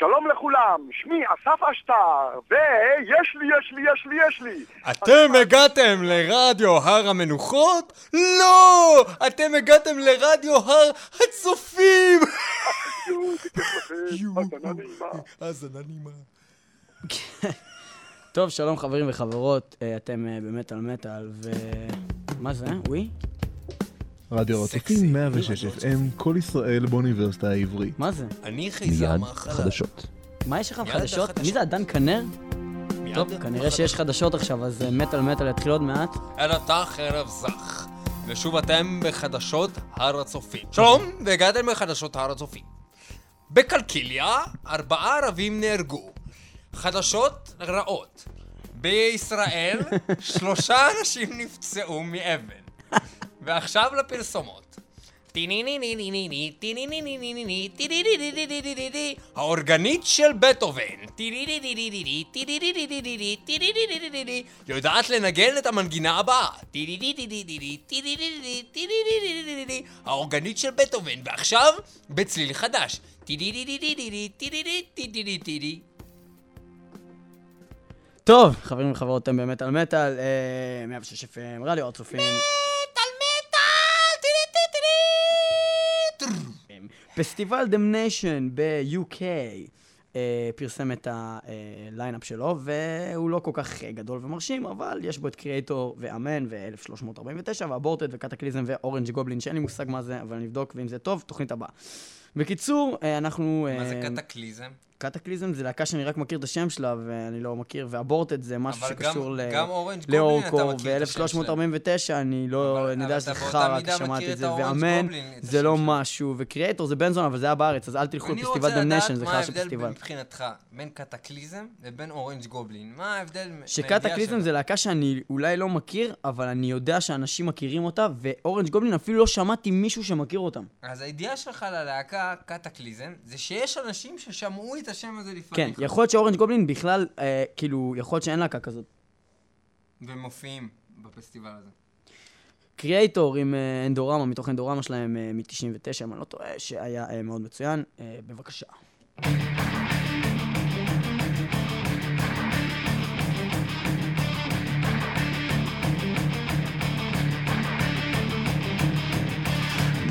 שלום לכולם, שמי אסף אשטר, ויש לי, יש לי, יש לי, יש לי. אתם הגעתם לרדיו הר המנוחות? לא! אתם הגעתם לרדיו הר הצופים! האזנה נעימה. טוב, שלום חברים וחברות, אה, אתם אה, באמת על מטאל, ו... מה זה? ווי? רדיו הצופים 106 FM, כל ישראל באוניברסיטה העברית. מה זה? אני חייזר מיד מהחלל. חדשות. מה יש לך חדשות? מי זה, אדן כנר? טוב, כנראה שיש חדשות עכשיו, אז אה, מטאל מטאל יתחיל עוד מעט. ערתה חרב זך. ושוב אתם בחדשות הר הצופים. שלום, והגעתם לחדשות הר הצופים. בקלקיליה, ארבעה ערבים נהרגו. חדשות רעות. בישראל, שלושה אנשים נפצעו מאבן. ועכשיו לפרסומות. האורגנית של בטהובן. יודעת לנגן את המנגינה הבאה. האורגנית של בטהובן. ועכשיו, בצליל חדש. טוב, חברים וחברות, אתם באמת על מטאל, אה, 106 FM, רדיו הר צופים. פסטיבל Damnation ב-UK אה, פרסם את הליינאפ שלו, והוא לא כל כך אה, גדול ומרשים, אבל יש בו את Kreator ואמן ו-1349 ו Aborted ו Kataklysm ו Orange Goblin, שאין לי מושג מה זה, אבל אני אבדוק, ואם זה טוב, תוכנית הבאה. בקיצור, אה, אנחנו... מה זה אה, Kataklysm? Kataklysm זה להקה שאני רק מכיר את השם שלה, ואני לא מכיר, ו Aborted זה משהו שקשור לאורקור, מכיר את השם שלהם. ו-1349, אני לא, אני יודע שזה חרא, כי שמעתי את זה, ואמן, זה לא. משהו, ו Kreator זה בן זונה, אבל זה היה בארץ, אז אל תלכו אני לפסטיבל רוצה Damnation, לדעת זה מה חרא של ההבדל פסטיבל. מבחינתך בין Kataklysm לבין Orange Goblin. מה ההבדל ש Kataklysm זה להקה שאני אולי לא מכיר, אבל אני יודע שאנשים מכירים אותה, ו Orange Goblin אפילו לא שמעתי מישהו שמכיר אותם. אז הידיעה שלך ללהקה Kataklysm זה שיש אנשים ששמעו את השם הזה כן, לפניך. יכול להיות ש Orange Goblin בכלל, אה, כאילו, יכול להיות שאין להקה כזאת. ומופיעים בפסטיבל הזה. קריאייטור עם אה, אנדורמה, מתוך אנדורמה שלהם מ-99, אם אני לא טועה, שהיה אה, מאוד מצוין. אה, בבקשה.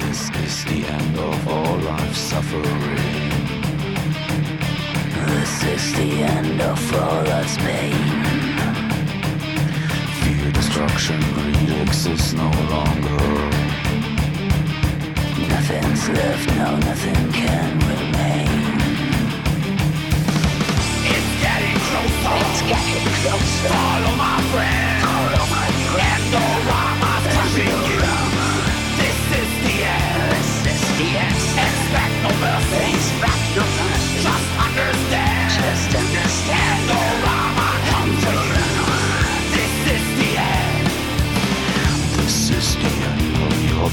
This is the end of all life suffering. This is the end of all life's pain. Fear, destruction, greed exists no longer. Nothing's left, no, nothing can remain. It's getting closer. It's getting closer. Follow my. Follow my. This is the end. This is the end. Expect no mercy. Expect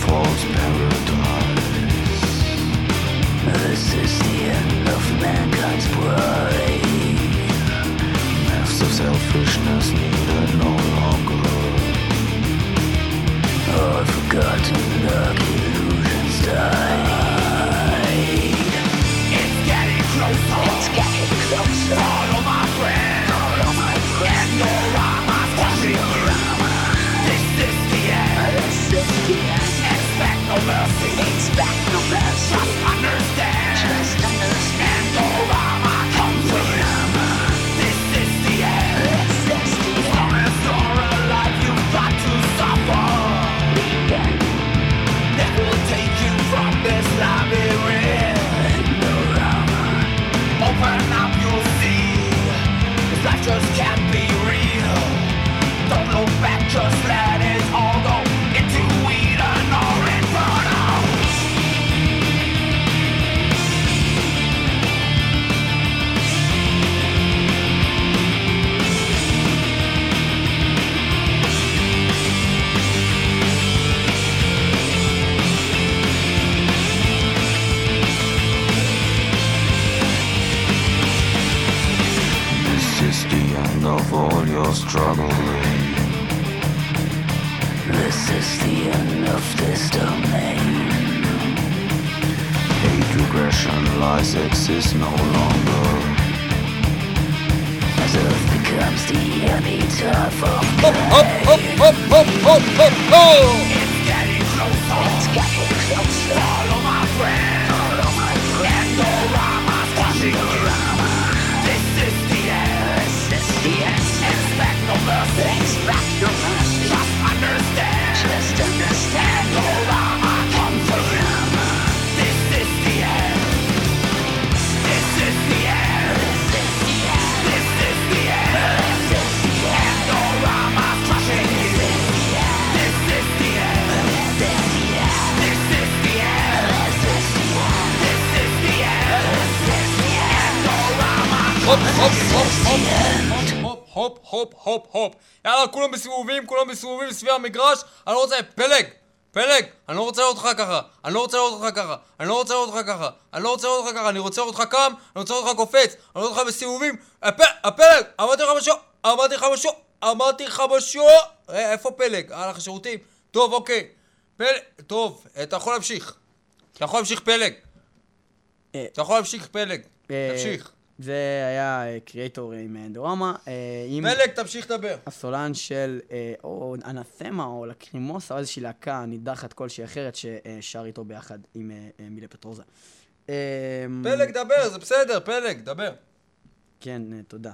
false paradise. This is the end of mankind's pride. Of selfishness no longer. Forgotten illusions. It's getting. It's getting my my. הופ, הופ, הופ, הופ, הופ, הופ, הופ, הופ. יאללה, כולם בסיבובים, כולם בסיבובים סביב המגרש. אני לא רוצה... פלג! פלג! אני לא רוצה לראות אותך ככה. אני לא רוצה לראות אותך ככה. אני לא רוצה לראות אותך ככה. אני לא רוצה לראות אותך ככה. אני רוצה לראות אותך קם, אני רוצה לראות אותך קופץ. אני רוצה לראות אותך בסיבובים. הפ- הפלג! אמרתי לך משהו! אמרתי לך משהו! אמרתי לך משהו! אה, איפה פלג? הלך לשירותים? טוב, אוקיי. פלג... טוב, אתה יכול להמשיך. אתה יכול להמשיך פלג. אה, אתה יכול להמשיך פלג. אה, תמשיך. זה היה קריאטור עם אה, דורמה, אה, פלג, תמשיך לדבר. הסולן של אה, או אנתמה או לקרימוס, או איזושהי להקה נידחת כלשהי אחרת ששר איתו ביחד עם מילה פטרוזה. אה, פלג, דבר, זה בסדר, פלג, דבר. כן, תודה.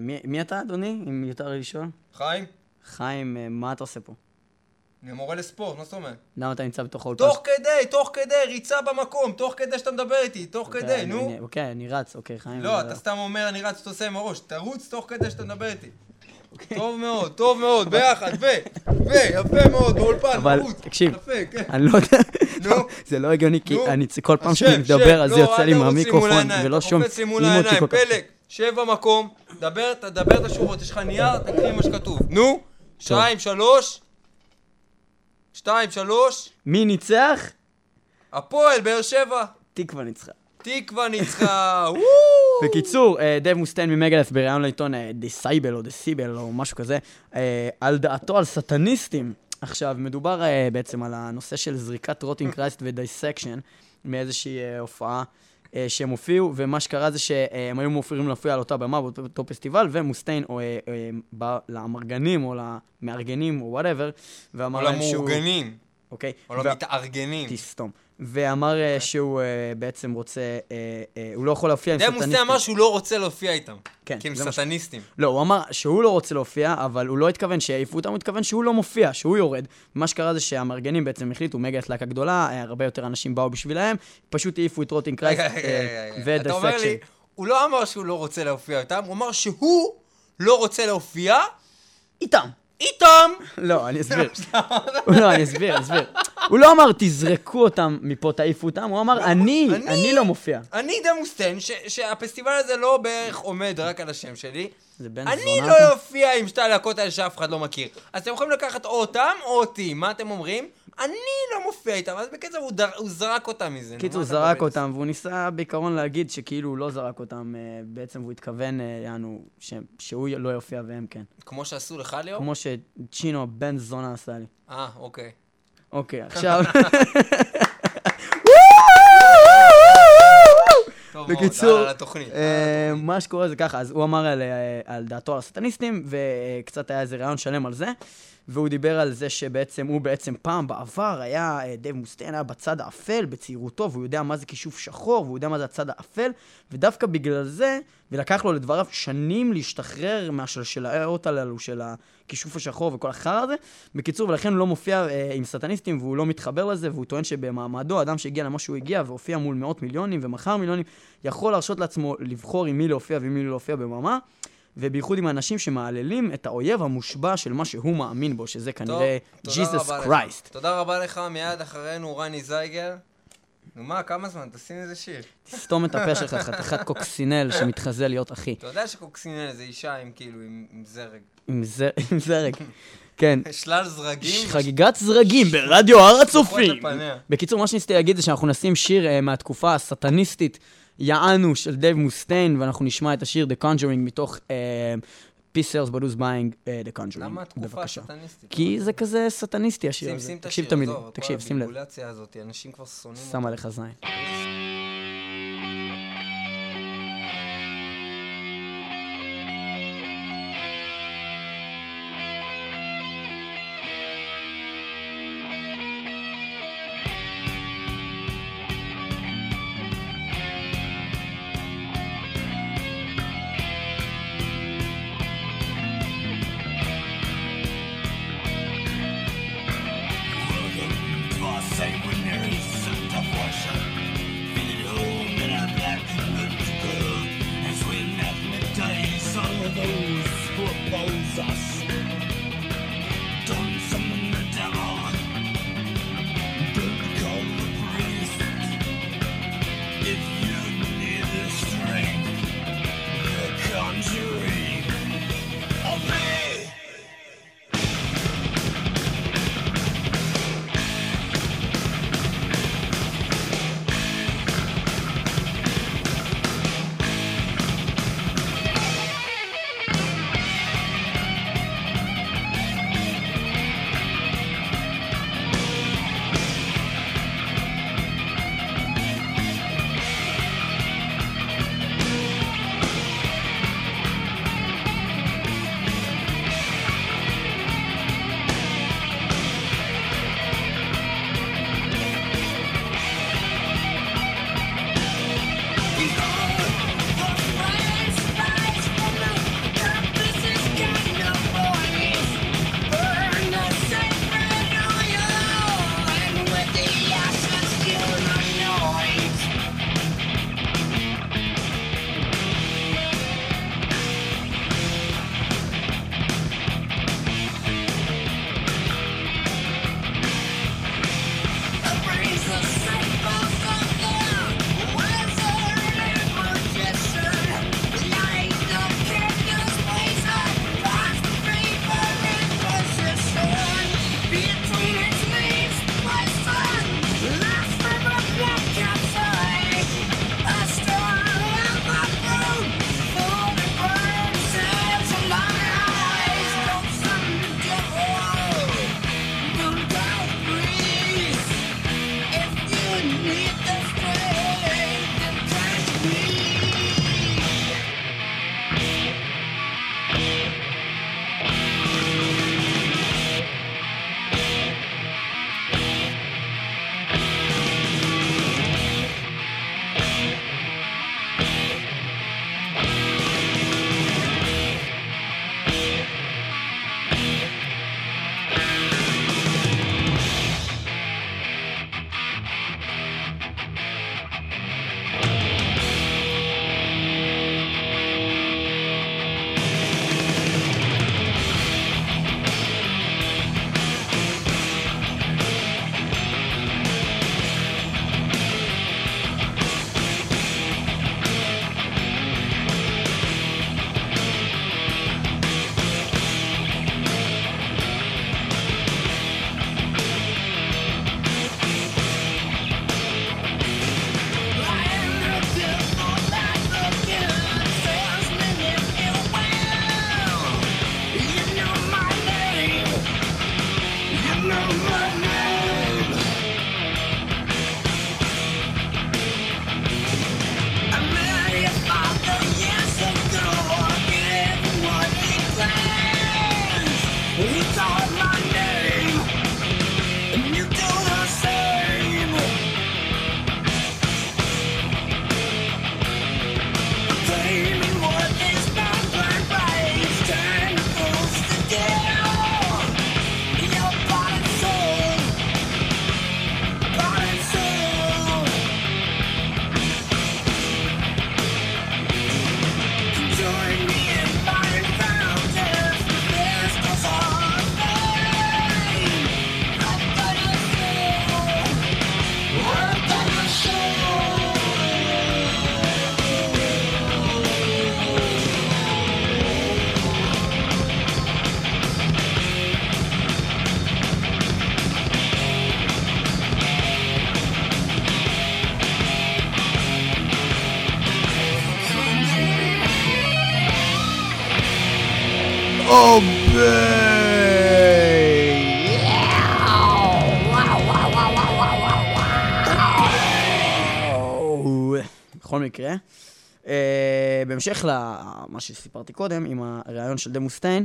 מי- אתה, אדוני, אם יותר לשאול? חיים, חיים, מה אתה עושה פה? אני מורה לספורט, מה זאת אומרת? למה אתה נמצא בתוך האולפן? תוך כדי, תוך כדי, ריצה במקום, תוך כדי שאתה מדבר איתי, תוך כדי, נו. אוקיי, אני רץ, אוקיי, חיים. לא, אתה סתם אומר, אני רץ, אתה עושה עם הראש, תרוץ תוך כדי שאתה מדבר איתי. אוקיי. טוב מאוד, טוב מאוד, ביחד, ו, ו, יפה מאוד, באולפן, אבל, מרוץ. תקשיב, כן. אני לא יודע, נו. זה לא הגיוני, כי. אני כל פעם שאני מדבר, אז זה לא, יוצא לי מהמיקרופון, ולא שומעים קופץ לי מול העיניים. פלג, שב במקום, דבר, את השורות, יש לך נייר, תקריא מה שכתוב. נו, שתיים, שלוש, שתיים, שלוש, מי ניצח? הפועל, באר שבע. תקווה ניצחה. תקווה ניצחה! בקיצור, אה, דייב מוסטיין מ Megadeth בריאיון לעיתון דיסייבל או Decibel או משהו כזה, אה, על דעתו על סטניסטים. עכשיו, מדובר אה, בעצם על הנושא של זריקת Rotting Christ ו Dissection מאיזושהי אה, הופעה אה, שהם הופיעו, ומה שקרה זה שהם היו אמורים להופיע על אותה במה באותו פסטיבל, ומוסטיין או, אה, אה, בא לאמרגנים או למארגנים או whatever, ואמר או להם שהוא... למאורגנים, אוקיי. או למתארגנים. תסתום. ואמר אה, שהוא אה, בעצם רוצה, אה, הוא לא יכול להופיע עם סטניסטים. מוסטי אמר שהוא לא רוצה להופיע איתם. כן, כי הם סטניסטים. לא, הוא אמר שהוא לא רוצה להופיע, אבל הוא לא התכוון שיעיפו אותם, הוא התכוון שהוא לא מופיע, שהוא יורד. מה שקרה זה שהמארגנים בעצם החליטו, מגלת להקה גדולה, הרבה יותר אנשים באו בשבילהם, פשוט העיפו את רוטינג קרייסט אומר לי. הוא לא אמר שהוא לא רוצה להופיע איתם, הוא אמר שהוא לא רוצה להופיע איתם. איתם! לא, אני אסביר. לא, אני אסביר, אסביר. הוא לא אמר תזרקו אותם מפה, תעיפו אותם, הוא אמר אני, אני- לא מופיע. אני די מוסטן, ש- שהפסטיבל הזה לא בערך עומד רק על השם שלי. זה בן אני לא? אופיע עם שתי הלהקות האלה שאף אחד לא מכיר. אז אתם יכולים לקחת או אותם או אותי, מה אתם אומרים? אני לא מופיע איתם, אז בקיצור הוא דר- הוא זרק אותם מזה. קיצור, אתה זרק? אותם, והוא ניסה בעיקרון להגיד שכאילו הוא לא זרק אותם, אה, בעצם הוא התכוון, אה, יענו, ש- שהוא לא יופיע והם כן. כמו שעשו לך ליאור? כמו שצ'ינו הבן זונה עשה לי. אה, אוקיי. אוקיי, עכשיו... בקיצור. אה, מה שקורה זה ככה, אז הוא אמר על דעתו על הסטניסטים, וקצת היה איזה רעיון שלם על זה, והוא דיבר על זה שבעצם, הוא בעצם פעם בעבר היה, אה, דייב מוסטיין היה בצד האפל, בצעירותו, והוא יודע מה זה כישוף שחור, והוא יודע מה זה הצד האפל, ודווקא בגלל זה, ולקח לו לדבריו שנים להשתחרר מהשלשלאות הללו של הכישוף השחור וכל החרא הזה. בקיצור, ולכן הוא לא מופיע אה, עם סטניסטים, והוא לא מתחבר לזה, והוא טוען שבמעמדו, אדם שהגיע למה שהוא הגיע והופיע מול מאות מיליונים ומכר מיליונים, יכול להרשות לעצמו לבחור עם מי להופיע ועם מי לא להופיע בממה. ובייחוד עם אנשים שמהללים את האויב המושבע של מה שהוא מאמין בו, שזה כנראה ג'יזוס. קרייסט. תודה רבה לך, מיד אחרינו רני זייגר. נו מה, כמה זמן? תשים איזה שיר. תסתום את הפה שלך, חתיכת קוקסינל שמתחזה להיות אחי. אתה יודע שקוקסינל זה אישה עם כאילו, עם זרג. עם זר- עם זרג. כן. שלל זרגים. חגיגת זרגים ברדיו הר הצופים. בקיצור, מה שניסיתי להגיד זה שאנחנו נשים שיר אה, מהתקופה הסטניסטית, יענו, של דייב מוסטיין, ואנחנו נשמע את השיר The Conjuring מתוך who's buying אה, The Conjuring. למה התקופה. הסטניסטית? כי זה כזה סטניסטי השיר הזה. את תקשיב עזוב, כל תקשיב, שים לב. הוויבולציה הזאת, אנשים כבר שונאים אותה. שם עליך זין. בהמשך למה שסיפרתי קודם, עם הריאיון של דייב מוסטיין,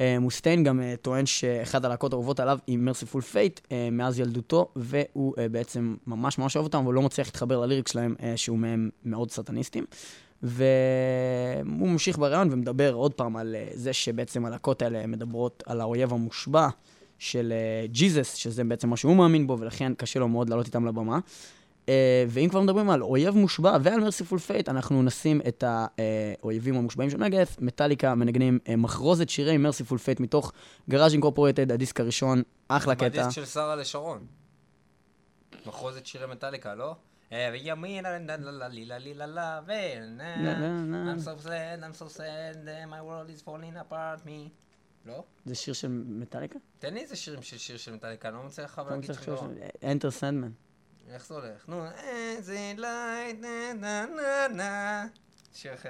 אה, מוסטיין גם אה, טוען שאחד הלהקות האהובות עליו היא Mercyful Fate מאז ילדותו, והוא אה, בעצם ממש ממש אוהב אותם, אבל לא מצליח להתחבר ל lyrics שלהם, אה, שהוא מהם מאוד סטניסטים. והוא ממשיך בריאיון ומדבר עוד פעם על אה, זה שבעצם הלהקות האלה מדברות על האויב המושבע של אה, Jesus, שזה בעצם מה שהוא מאמין בו, ולכן קשה לו מאוד לעלות איתם לבמה. אה, ואם כבר מדברים על אויב מושבע ועל Mercyful Fate, אנחנו נשים את האויבים המושבעים של Megadeth. מטאליקה מנגנים אה, מחרוזת שירי Mercyful Fate מתוך Garage Incorporated, הדיסק הראשון, אחלה קטע. בדיסק של שרה לשרון. מחרוזת שירי מטאליקה, לא? וימין, לה לה לה ו... I'm so sad, I'm so sad, my world is falling apart me. לא? זה שיר של מטאליקה? תן לי איזה שירים של שיר של מטאליקה, אני לא מצליח לך אתה להגיד שלא. Enter Sandman. איך זה הולך? נו, איזה לייט, נה נה נה נה. שיר אחר.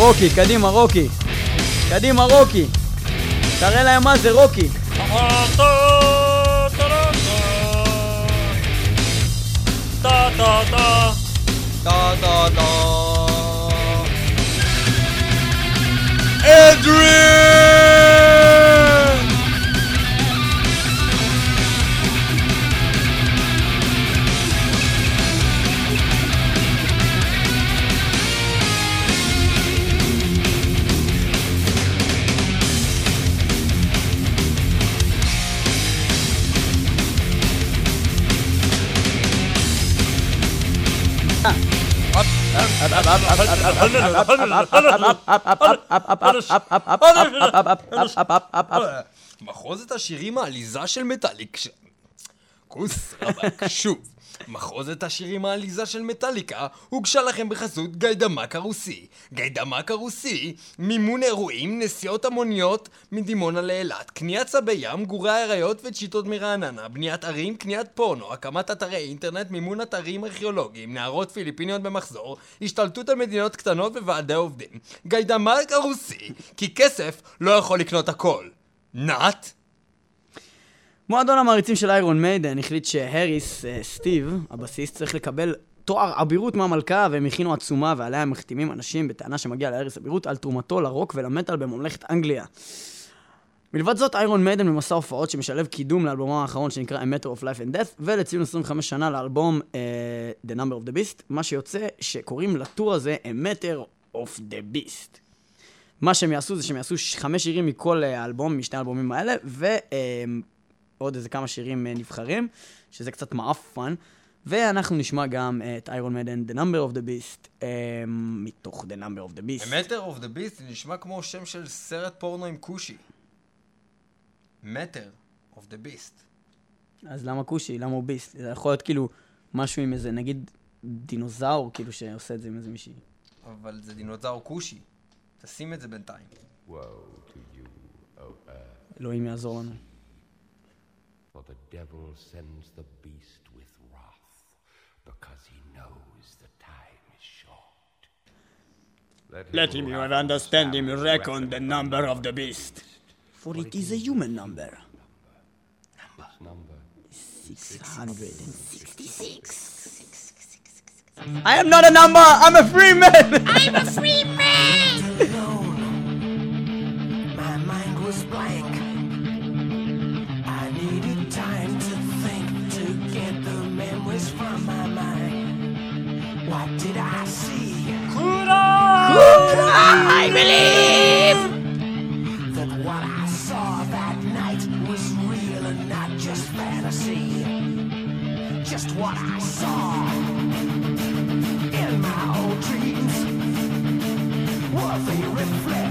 רוקי, קדימה, רוקי. קדימה, רוקי. תראה להם מה זה רוקי. אדריאן! מחוזת השירים העליזה של מטאליק. כוס רבק, שוב. מחוזת השירים העליזה של מטאליקה הוגשה לכם בחסות גיידמק הרוסי. גיידמק הרוסי, מימון אירועים, נסיעות המוניות מדימונה לאילת, קניית צבי ים, גורי האריות וצ'יטות מרעננה, בניית ערים, קניית פורנו, הקמת אתרי אינטרנט, מימון אתרים ארכיאולוגיים, נערות פיליפיניות במחזור, השתלטות על מדינות קטנות וועדי עובדים. גיידמק הרוסי, כי כסף לא יכול לקנות הכל. נת? מועדון המעריצים של איירון מיידן החליט שהריס, אה, סטיב, הבסיסט, צריך לקבל תואר אבירות מהמלכה, והם הכינו עצומה ועליה הם מחתימים אנשים בטענה שמגיע להריס אבירות על תרומתו לרוק ולמטאל בממלכת אנגליה. מלבד זאת, איירון מיידן במסע הופעות שמשלב קידום לאלבומם האחרון שנקרא A Matter of Life and Death, ולציון 25 שנה לאלבום uh, The Number of the Beast, מה שיוצא שקוראים לטור הזה A Matter of the Beast. מה שהם יעשו זה שהם יעשו חמש שירים מכל אה, האלבום, משני האלבומים האלה, ועוד איזה כמה שירים אה, נבחרים, שזה קצת מעפן. ואנחנו נשמע גם אה, את איירון מיידן, The Number of the Beast, אה, מתוך The Number of the Beast. Number of the Beast זה נשמע כמו שם של סרט פורנו עם כושי. Number of the Beast. אז למה כושי? למה הוא beast? זה יכול להיות כאילו משהו עם איזה, נגיד, דינוזאור, כאילו, שעושה את זה עם איזה מישהי. אבל זה דינוזאור כושי. תשים את זה בינתיים. אלוהים יעזור לנו. For the devil sends the beast with wrath, because he knows the time is short. Let him you understand him reckon the number of the beast. For it is a human number. This number 666. I am not a number, I'm a free man! I'm a free man! Believe that what I saw that night was real and not just fantasy? Just what I saw in my old dreams were the reflections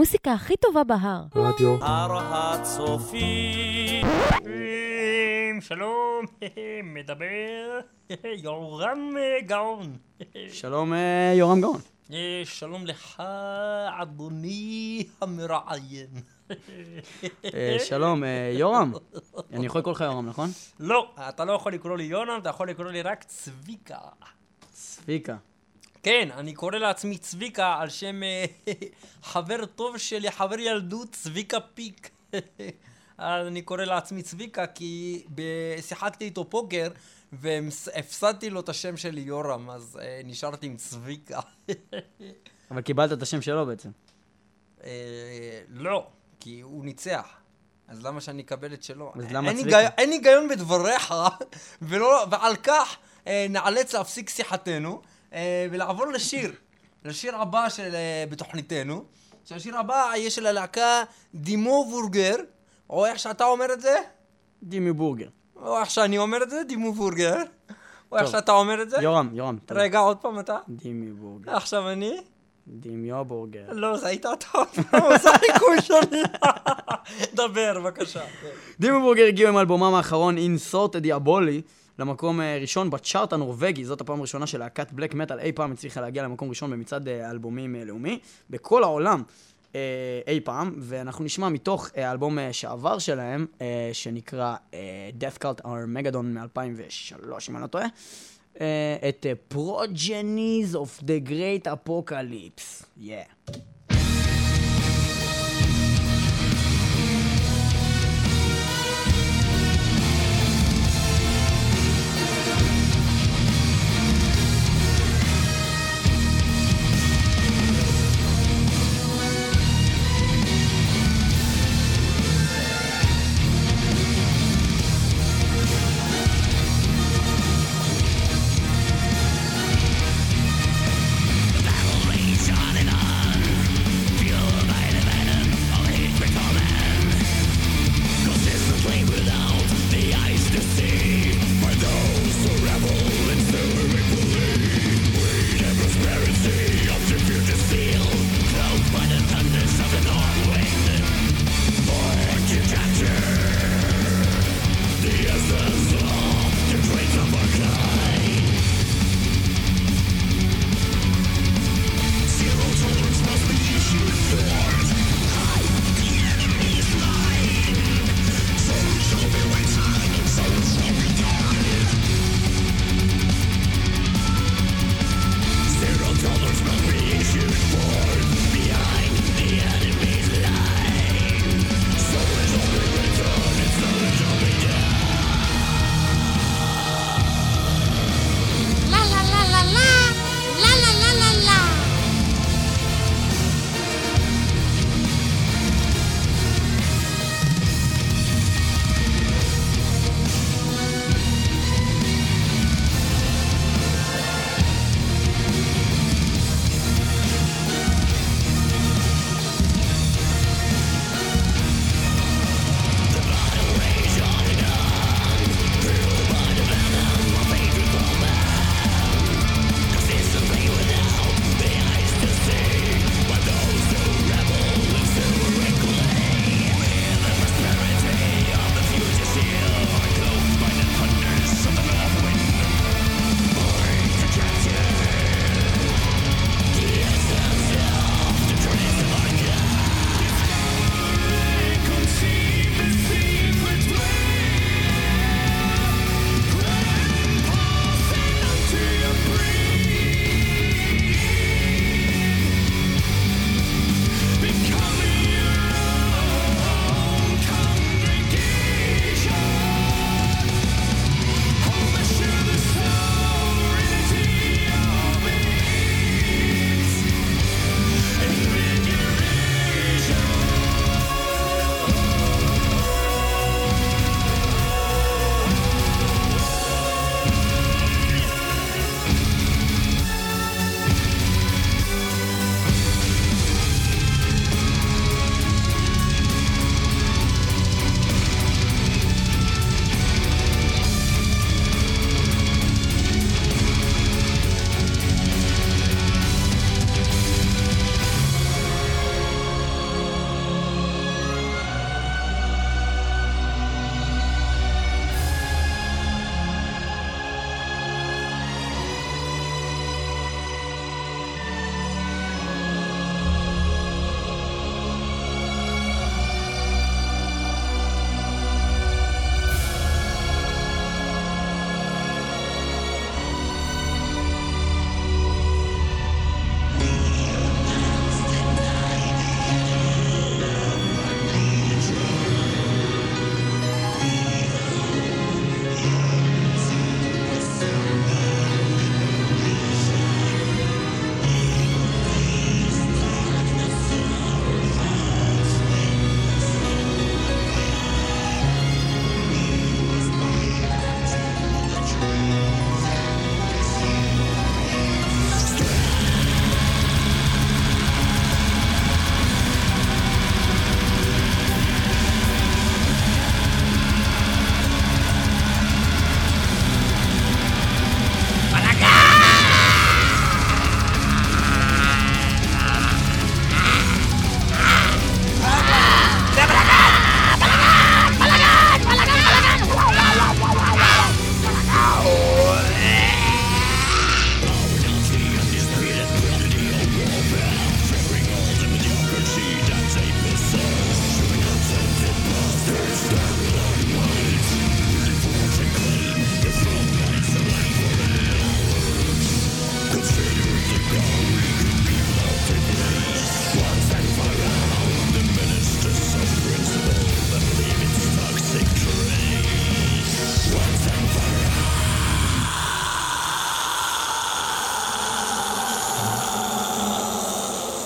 המוסיקה הכי טובה בהר. רדיו. הר הצופים. שלום, מדבר יורם גאון. שלום, אה, יורם גאון. אה, שלום לך, אדוני המראיין. אה, שלום, יורם. אני יכול לקרוא לך יורם, נכון? לא, אתה לא יכול לקרוא לי יונם, אתה יכול לקרוא לי רק צביקה. צביקה. כן, אני קורא לעצמי צביקה על שם אה, חבר טוב שלי, חבר ילדות, צביקה פיק. אני קורא לעצמי צביקה כי שיחקתי איתו פוקר והפסדתי לו את השם שלי יורם, אז אה, נשארתי עם צביקה. אבל קיבלת את השם שלו בעצם. אה, לא, כי הוא ניצח. אז למה שאני אקבל את שלו? אז למה אין צביקה? אין היגיון בדבריך, ולא, ועל כך אה, נאלץ להפסיק שיחתנו ולעבור לשיר. לשיר הבא של, אה, בתוכניתנו. שהשיר הבא יהיה של הלהקה דימו בורגר, או איך שאתה אומר את זה, דימי בורגר. או איך שאני אומר את זה, דימו בורגר, או איך טוב. שאתה אומר את זה. יורם, יורם. טוב. רגע, עוד פעם אתה. דימי בורגר. עכשיו אני. דימיו בורגר. לא, זה היית אתה עוד פעם, זה חיקוי שלי. דבר, בבקשה. דימי בורגר הגיעו עם אלבומם האחרון אינסורט דיאבולי למקום אה, ראשון בצ'ארט הנורבגי, זאת הפעם הראשונה שלהקת בלק מטאל אי פעם הצליחה להגיע למקום ראשון במצעד אה, אלבומים אה, לאומי בכל העולם אי פעם, ואנחנו נשמע מתוך האלבום שעבר שלהם, שנקרא Death Cult Armageddon מ-2003, אם אני לא טועה, את Progenies of the Great Apocalypse. Yeah.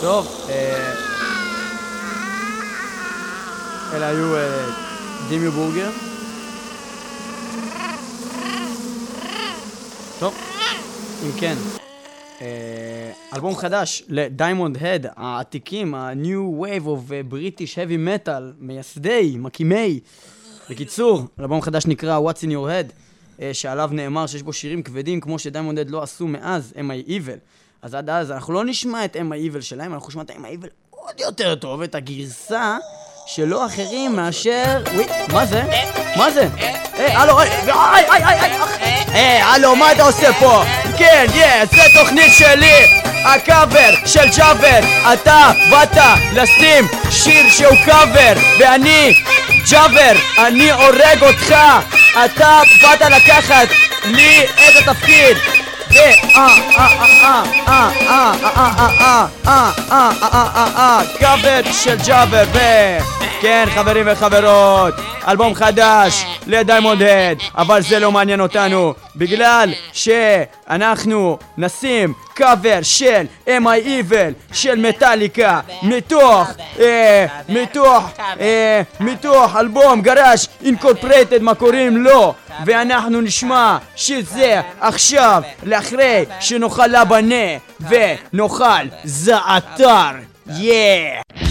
טוב, אה, אלה היו אה, Dimmu Borgir. טוב, אם כן, אה, אלבום חדש ל Diamond Head, העתיקים, ה-New Wave of British Heavy Metal, מייסדי, מקימי. בקיצור, אלבום חדש נקרא What's in your head, שעליו נאמר שיש בו שירים כבדים כמו ש Diamond Head לא עשו מאז, Am I Evil. אז עד אז אנחנו לא נשמע את Am I Evil שלהם, אנחנו נשמע את Am I Evil עוד יותר טוב, את הגרסה שלא אחרים מאשר... וואי, מה זה? מה זה? היי, הלו, היי, היי, היי, היי, היי, הלו, מה אתה עושה פה? כן, יס, זה תוכנית שלי! הקאבר של ג'אבר אתה באת לשים שיר שהוא קאבר ואני ג'אבר, אני הורג אותך אתה באת לקחת לי את התפקיד קאבר של ג'אבר ו... כן, חברים וחברות, אלבום חדש ל Diamond Head, אבל זה לא מעניין אותנו, בגלל שאנחנו נשים קאבר של Am I של מטאליקה מתוך, אה, מתוך, אה, מתוך אלבום Garage Incorporated, מה קוראים לו? ואנחנו נשמע שזה עכשיו לאחרי שנאכל לבנה ונאכל זעתר. יא השיר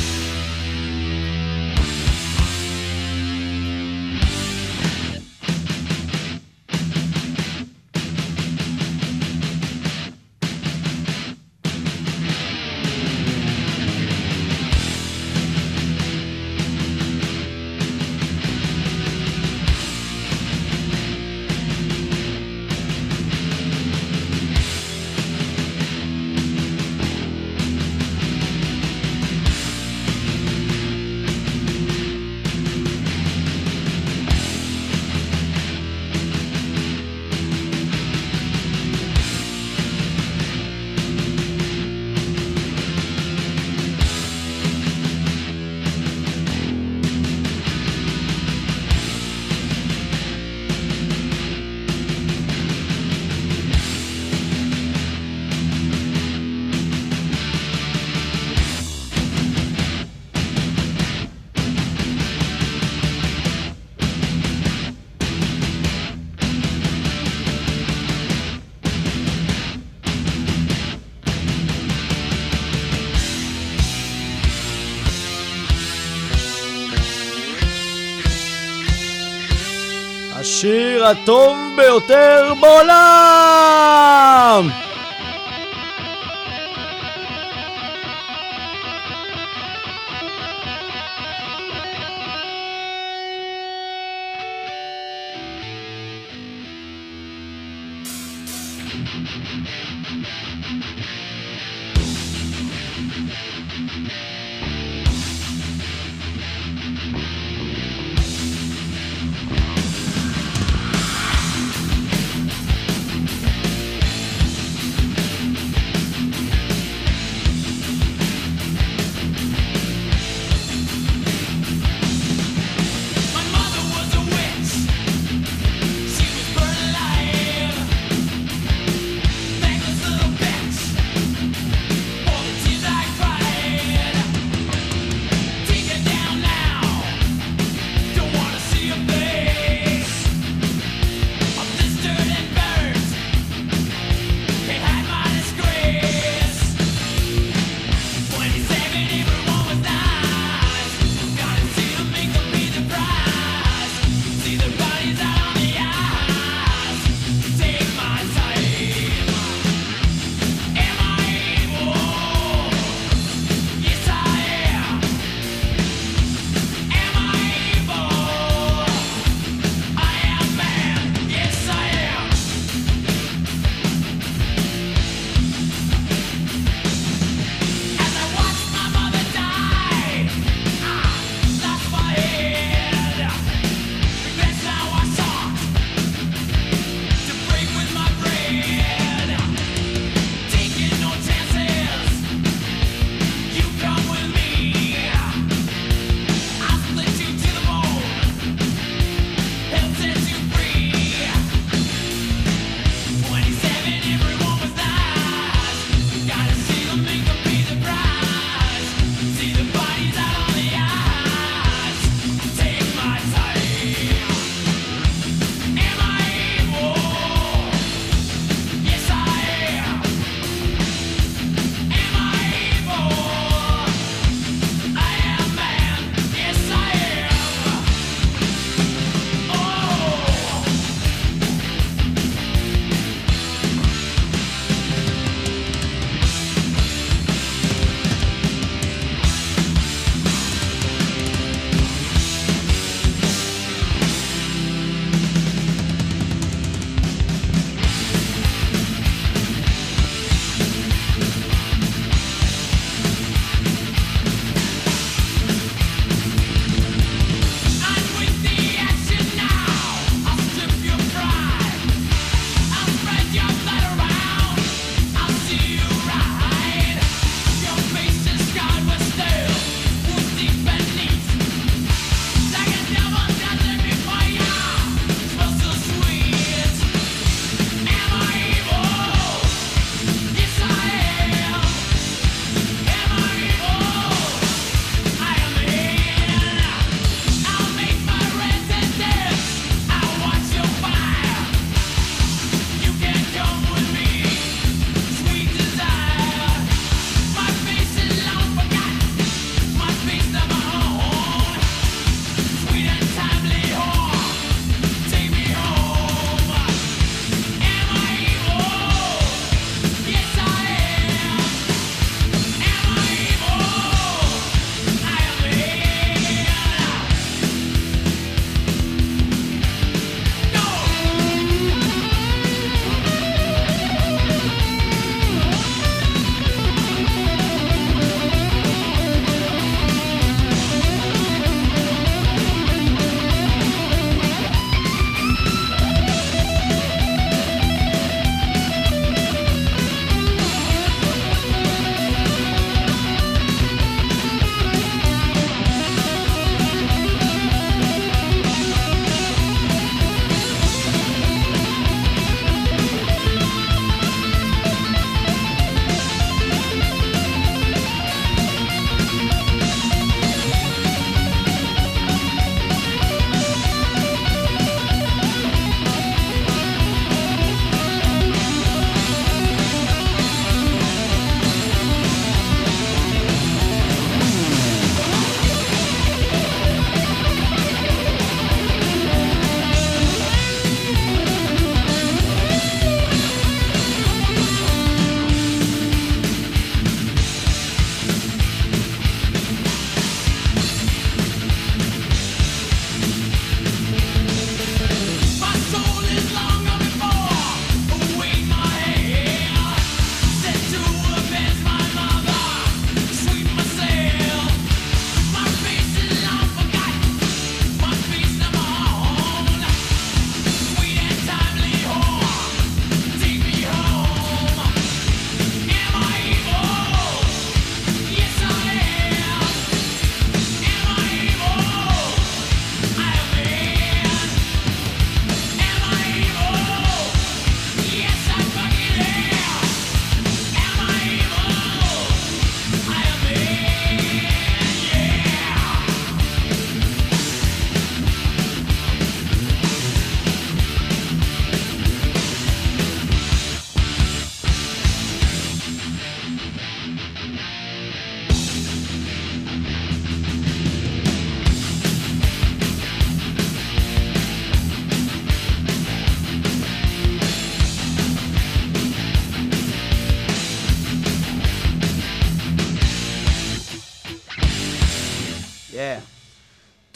הטוב ביותר בעולם!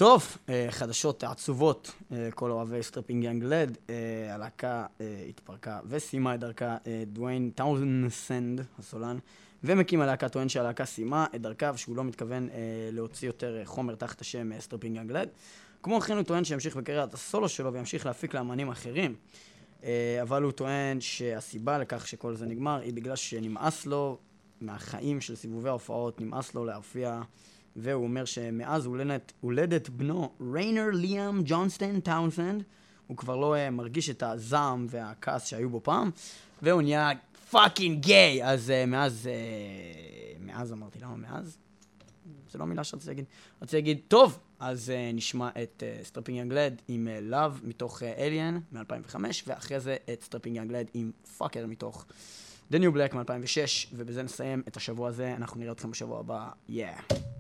טוב, אה, חדשות עצובות, אה, כל אוהבי Strapping Young Lad, אה, הלהקה התפרקה וסיימה את דרכה דווין טאונסנד, הסולן, ומקים הלהקה טוען שהלהקה סיימה את דרכה ושהוא לא מתכוון להוציא יותר חומר תחת השם Strapping Young Lad. כמו כן הוא טוען שימשיך בקריירת הסולו שלו וימשיך להפיק לאמנים אחרים. אבל הוא טוען שהסיבה לכך שכל זה נגמר היא בגלל שנמאס לו מהחיים של סיבובי ההופעות, נמאס לו להופיע, והוא אומר שמאז הולדת, הולדת בנו ריינר ליאם ג'ונסטון טאונסנד, הוא כבר לא אה, מרגיש את הזעם והכעס שהיו בו פעם, והוא נהיה fucking גיי, אז אה, מאז, אה, מאז אמרתי, למה מאז? זה לא מילה שרציתי להגיד. רציתי להגיד, טוב, אז נשמע את Strapping Young Lad עם Love מתוך Alien מ-2005, ואחרי זה את Strapping Young Lad עם Fucker מתוך New Black מ-2006, ובזה נסיים את השבוע הזה, אנחנו נראה אתכם בשבוע הבא, yeah. Yeah.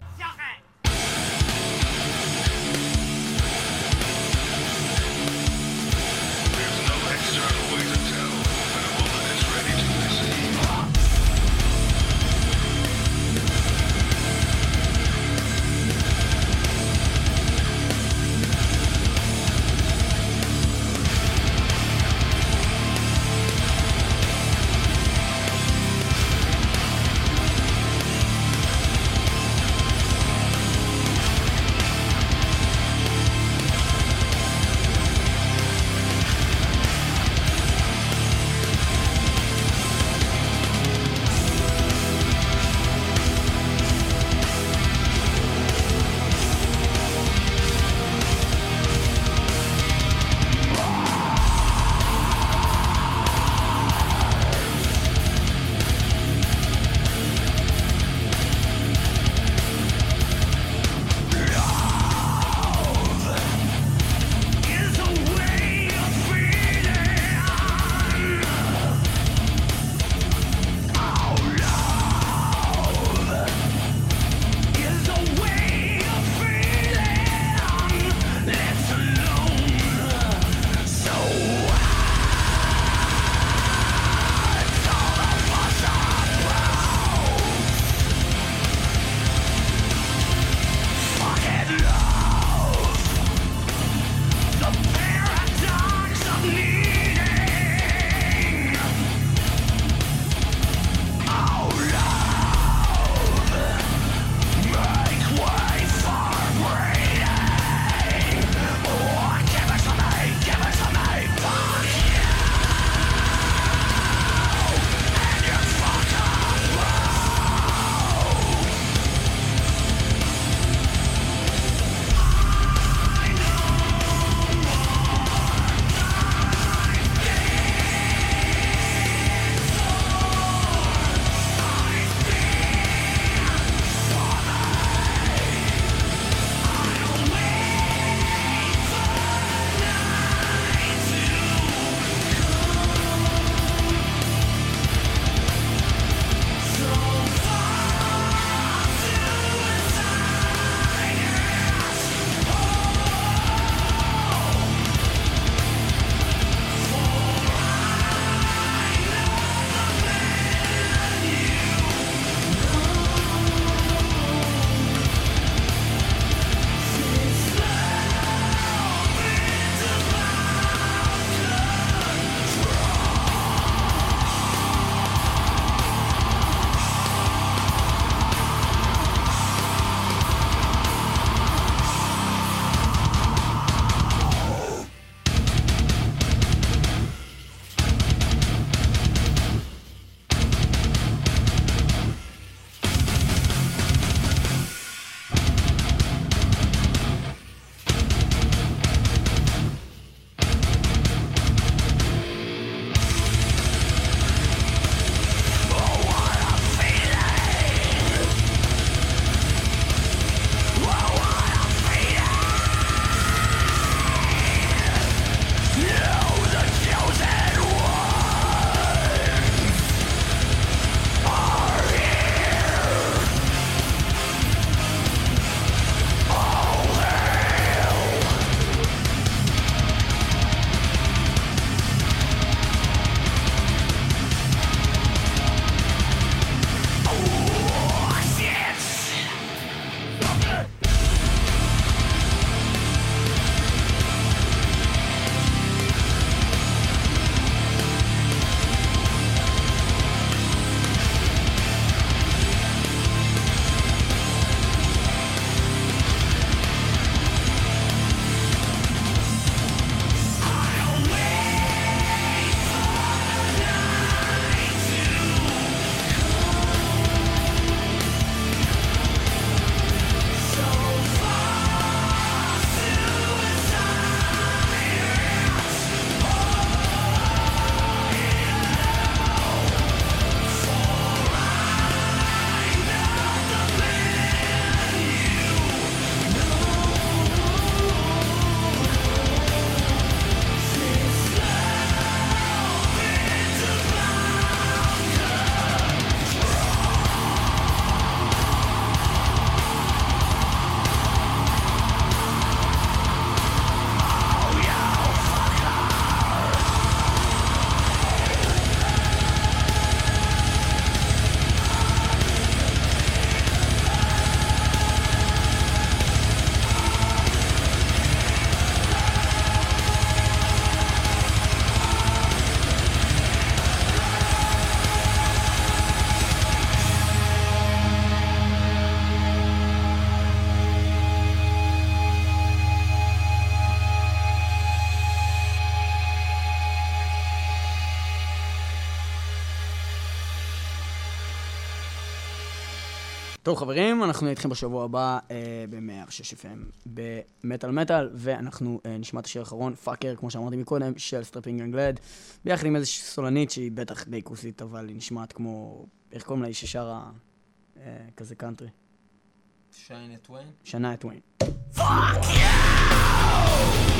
טוב חברים, אנחנו נהיה איתכם בשבוע הבא אה, ב-106 FM במטאל מטאל, ואנחנו אה, נשמע את השיר האחרון, Fucker, כמו שאמרתי מקודם, של Strapping Young Lad, ביחד עם איזושהי סולנית שהיא בטח די כוסית, אבל היא נשמעת כמו, איך קוראים לה, היא ששרה אה, כזה קאנטרי, שניה טוויין. שניה טוויין. All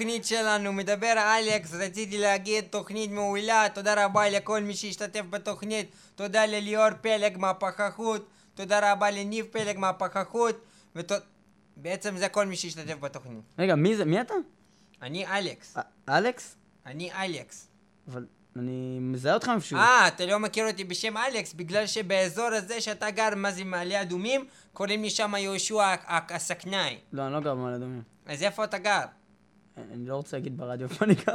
התוכנית שלנו, מדבר אלכס, רציתי להגיד תוכנית מעולה, תודה רבה לכל מי שהשתתף בתוכנית, תודה לליאור פלג מהפחחות, תודה רבה לניב פלג מהפחחות, ובעצם זה כל מי שהשתתף בתוכנית. רגע, מי זה? מי אתה? אני אלכס, א- אלכס? אני אלכס. אבל אני מזהה אותך איפשהו. אה, אתה לא מכיר אותי בשם אלכס, בגלל שבאזור הזה שאתה גר, מה זה מעלה אדומים, קוראים לי שם יהושע הסכנאי. לא, אני לא גר במעלה אדומים. אז איפה אתה גר? אני לא רוצה להגיד ברדיו איפה אני גר.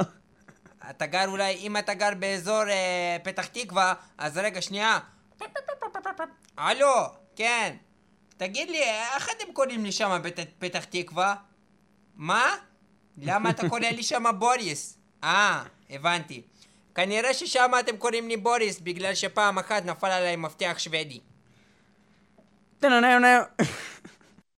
אתה גר אולי, אם אתה גר באזור אה, פתח תקווה, אז רגע, שנייה. הלו, כן. תגיד לי, איך אתם קוראים לי שם בפתח תקווה? מה? למה אתה קורא לי שם בוריס? אה, הבנתי. כנראה ששם אתם קוראים לי בוריס, בגלל שפעם אחת נפל עליי מפתח שוודי.